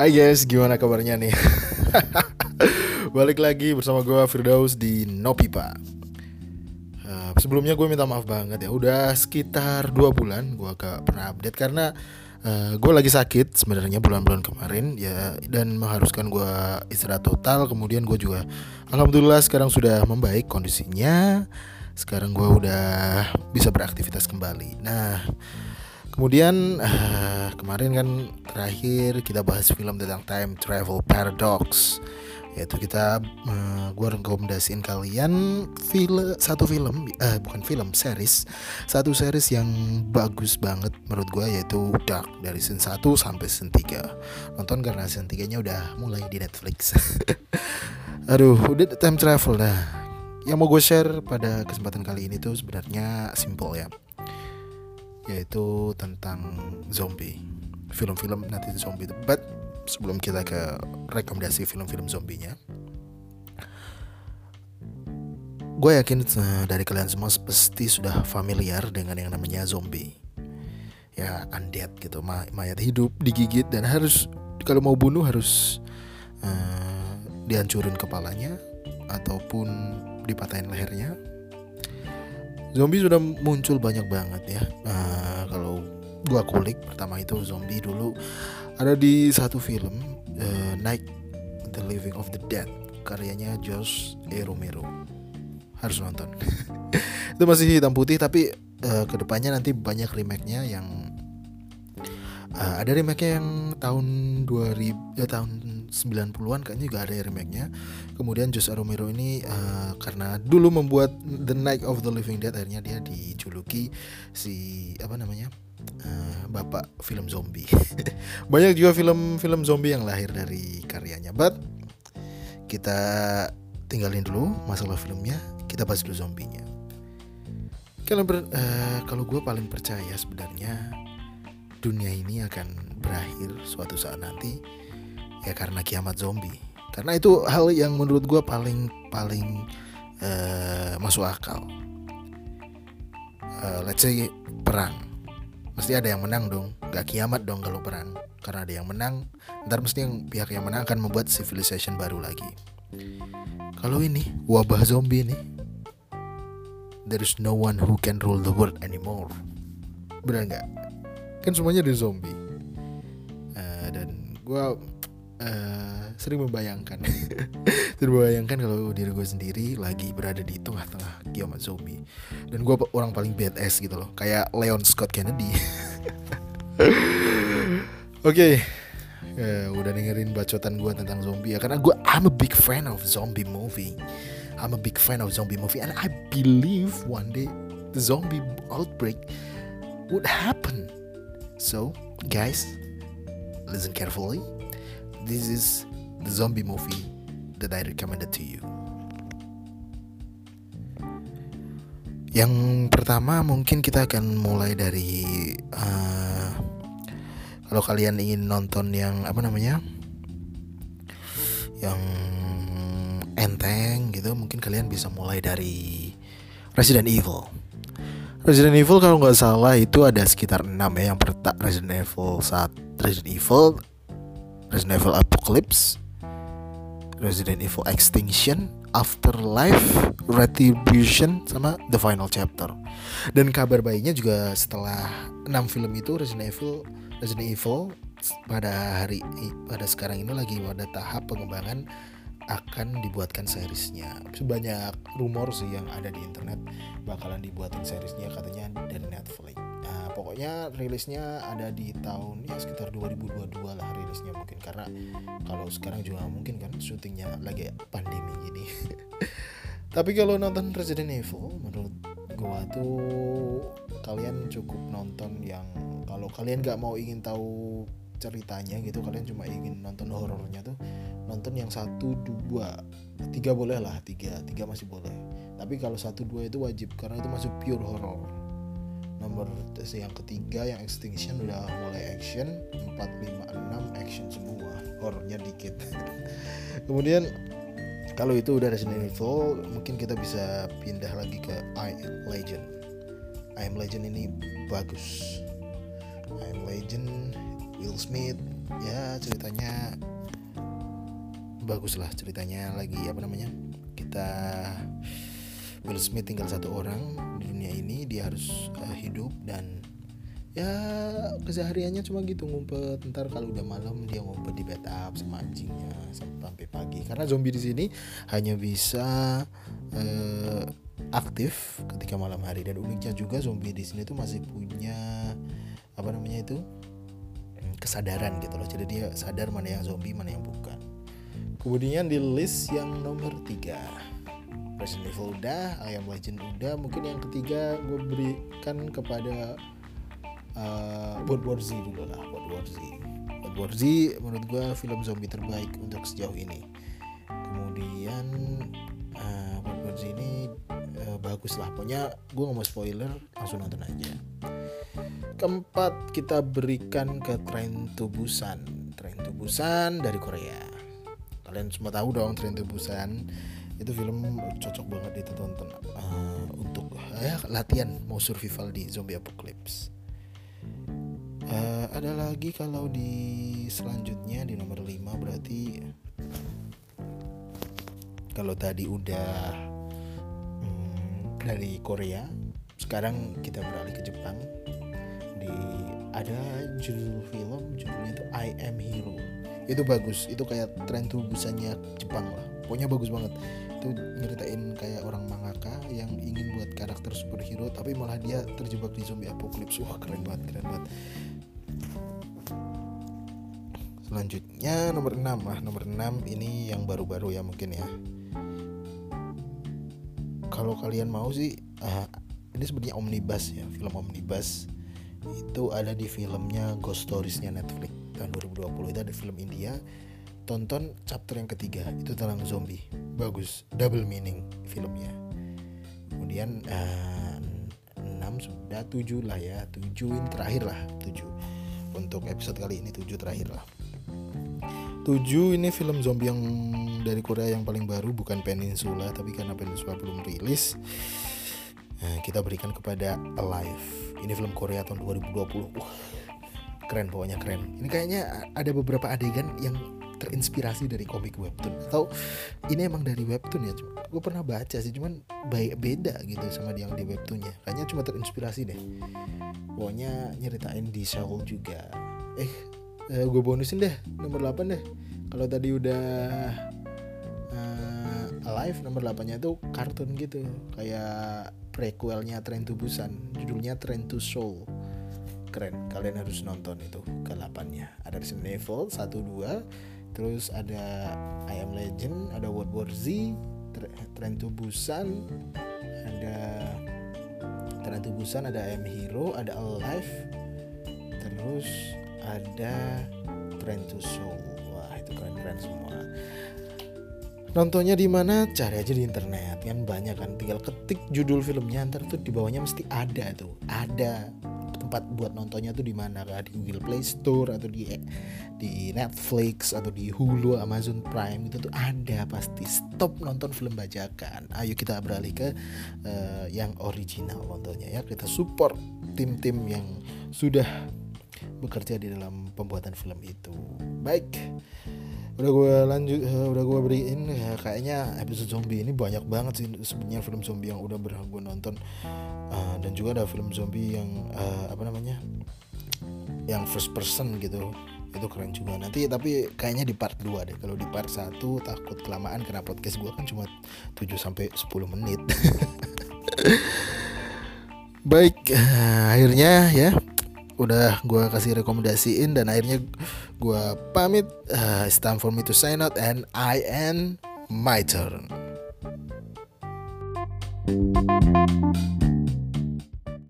Hai guys, gimana kabarnya nih? Balik lagi bersama gue Firdaus di Nopipa. Uh, sebelumnya gue minta maaf banget ya, udah sekitar dua bulan gue gak pernah update karena uh, gue lagi sakit sebenarnya bulan-bulan kemarin ya dan mengharuskan gue istirahat total. Kemudian gue juga, alhamdulillah sekarang sudah membaik kondisinya. Sekarang gue udah bisa beraktivitas kembali. Nah Kemudian uh, kemarin kan terakhir kita bahas film tentang time travel paradox. Yaitu kita uh, eh, gue rekomendasiin kalian film satu film uh, bukan film series. Satu series yang bagus banget menurut gue yaitu Dark dari season 1 sampai season 3 nonton karena season 3 nya udah mulai di Netflix. Aduh udah time travel. Dah yang mau gue share pada kesempatan kali ini tuh sebenarnya simple ya yaitu tentang zombie. Film-film nanti zombie but sebelum kita ke rekomendasi film-film zombinya. Gue yakin uh, dari kalian semua pasti sudah familiar dengan yang namanya zombie. Ya undead gitu mayat hidup digigit dan harus kalau mau bunuh harus uh, dihancurin kepalanya ataupun dipatahin lehernya zombie sudah muncul banyak banget ya. Uh, kalau gua kulik pertama itu zombie dulu. Ada di satu film uh, Night the Living of the Dead. Karyanya Josh E. Romero harus nonton. Itu masih hitam putih tapi uh, ke depannya nanti banyak remake-nya yang uh, ada remake-nya yang tahun 2000 ya tahun 90-an kayaknya juga ada remake-nya. Kemudian Jose Romero ini uh, karena dulu membuat The Night of the Living Dead akhirnya dia dijuluki si apa namanya? Uh, bapak film zombie. Banyak juga film-film zombie yang lahir dari karyanya. But kita tinggalin dulu masalah filmnya, kita bahas dulu zombinya. Kalau uh, kalau gue paling percaya sebenarnya dunia ini akan berakhir suatu saat nanti ya karena kiamat zombie. Karena itu hal yang menurut gue paling paling uh, masuk akal. Uh, let's say perang. Mesti ada yang menang dong. Gak kiamat dong kalau perang. Karena ada yang menang ntar mesti yang pihak yang menang akan membuat civilization baru lagi. Kalau ini wabah zombie ini there is no one who can rule the world anymore. Benar nggak? Kan semuanya di zombie. Uh, dan gue uh, sering membayangkan. Sering membayangkan kalau diri gue sendiri lagi berada di tengah-tengah kiamat zombie. Dan gue orang paling badass gitu loh kayak Leon Scott Kennedy. Oke okay. uh, udah dengerin bacotan gue tentang zombie ya karena gue I'm a big fan of zombie movie. I'm a big fan of zombie movie and I believe one day the zombie outbreak would happen. So guys listen carefully this is the zombie movie that I recommended to you. Yang pertama mungkin kita akan mulai dari uh, kalau kalian ingin nonton yang apa namanya, yang enteng gitu, mungkin kalian bisa mulai dari Resident Evil. Resident Evil kalau nggak salah itu ada sekitar 6 ya yang pertama Resident Evil saat Resident Evil Resident Evil Apocalypse, Resident Evil Extinction, Afterlife, Retribution, sama The Final Chapter. Dan kabar baiknya juga setelah 6 film itu Resident Evil Resident Evil pada hari pada sekarang ini lagi pada tahap pengembangan akan dibuatkan seriesnya sebanyak rumor sih yang ada di internet bakalan dibuatin seriesnya katanya dari Netflix nah pokoknya rilisnya ada di tahun ya sekitar 2022 lah rilisnya mungkin. Karena kalau sekarang juga mungkin kan syutingnya lagi pandemi gini. Tapi kalau nonton Resident Evil menurut gua tuh kalian cukup nonton yang kalau kalian nggak mau ingin tahu ceritanya gitu kalian cuma ingin nonton horornya tuh nonton yang satu dua. Tiga boleh lah tiga. Tiga masih boleh. Tapi kalau satu dua itu wajib karena itu masuk pure horror nomor yang ketiga yang extinction udah mulai action. Empat lima enam action semua. Horornya dikit. Kemudian kalau itu udah Resident Evil mungkin kita bisa pindah lagi ke I Am Legend. I Am Legend ini bagus. I Am Legend Will Smith ya ceritanya bagus lah ceritanya. Lagi apa namanya kita Will Smith tinggal satu orang di dunia ini dia harus uh, hidup dan ya kesehariannya cuma gitu ngumpet. Ntar kalau udah malam dia ngumpet di bathtub sama anjingnya sampai pagi. Karena zombie di sini hanya bisa uh, aktif ketika malam hari. Dan uniknya juga zombie di sini tuh masih punya apa namanya itu kesadaran gitu loh. Jadi dia sadar mana yang zombie mana yang bukan. Kemudian di list yang nomor 3 Resident Evil udah Ayam Legend udah. Mungkin yang ketiga gue berikan kepada uh, World War Z dulu lah World War Z. World War Z menurut gue film zombie terbaik untuk sejauh ini. Kemudian uh, World War Z ini uh, bagus lah. Pokoknya gue gak mau spoiler langsung nonton aja. Keempat kita berikan ke Train to Busan. Train to Busan dari Korea. Kalian semua tahu dong Train to Busan itu film cocok banget ditonton uh, untuk ya latihan mau survival di zombie apocalypse. Uh, ada lagi kalau di selanjutnya di nomor 5 berarti kalau tadi udah hmm, dari Korea sekarang kita beralih ke Jepang. Di ada judul film judulnya itu I Am Hero. Itu bagus itu kayak tren tuh busanya Jepang lah pokoknya bagus banget. Itu nyeritain kayak orang mangaka yang ingin buat karakter superhero tapi malah dia terjebak di zombie apocalypse. Wah keren banget keren banget. Selanjutnya nomor 6 lah nomor 6 ini yang baru-baru ya mungkin ya. Kalau kalian mau sih uh, ini sebenarnya omnibus ya film omnibus. Itu ada di filmnya Ghost Storiesnya Netflix tahun 2020 itu ada film India tonton chapter yang ketiga itu tentang zombie. Bagus double meaning filmnya. Kemudian uh, eh, 6 sudah 7 lah ya 7 ini terakhir lah 7 untuk episode kali ini 7 terakhir lah. 7 ini film zombie yang dari Korea yang paling baru bukan Peninsula tapi karena Peninsula belum rilis nah, kita berikan kepada Alive. Ini film Korea tahun 2020 uh, keren pokoknya keren. Ini kayaknya ada beberapa adegan yang terinspirasi dari komik webtoon. Atau ini emang dari webtoon ya gue pernah baca sih cuman baik beda gitu sama yang di webtoonnya. Kayaknya cuma terinspirasi deh. Pokoknya nyeritain di Seoul juga. Eh, eh gue bonusin deh nomor 8 deh. Kalau tadi udah uh, Alive nomor 8 nya itu kartun gitu. Kayak prequelnya Train to Busan. Judulnya Train to Seoul. Keren kalian harus nonton itu ke 8 nya ada Resident Evil 1 2 terus ada I Am Legend ada World War Z Train to Busan ada Train to Busan ada I Am Hero ada Alive. Terus ada Train to Soul wah itu keren-keren semua. Nontonnya di mana? Cari aja di internet kan banyak kan. Tinggal ketik judul filmnya ntar tuh di bawahnya mesti ada tuh. Ada tempat buat nontonnya tuh di mana di Google Play Store atau di di Netflix atau di Hulu Amazon Prime itu tuh ada. Pasti stop nonton film bajakan. Ayo kita beralih ke uh, yang original nontonnya ya. Kita support tim-tim yang sudah bekerja di dalam pembuatan film itu. Baik udah gue lanjut uh, udah gue beriin ya kayaknya episode zombie ini banyak banget sih sebenarnya film zombie yang udah berhak gue nonton. Uh, dan juga ada film zombie yang uh, apa namanya yang first person gitu. Itu keren juga. Nanti tapi kayaknya di part 2 deh. Kalau di part 1 takut kelamaan karena podcast gue kan cuma 7 sampai 10 menit. Baik uh, akhirnya ya udah gue kasih rekomendasiin dan akhirnya gue pamit. Uh, it's time for me to sign out and I end my turn. thank you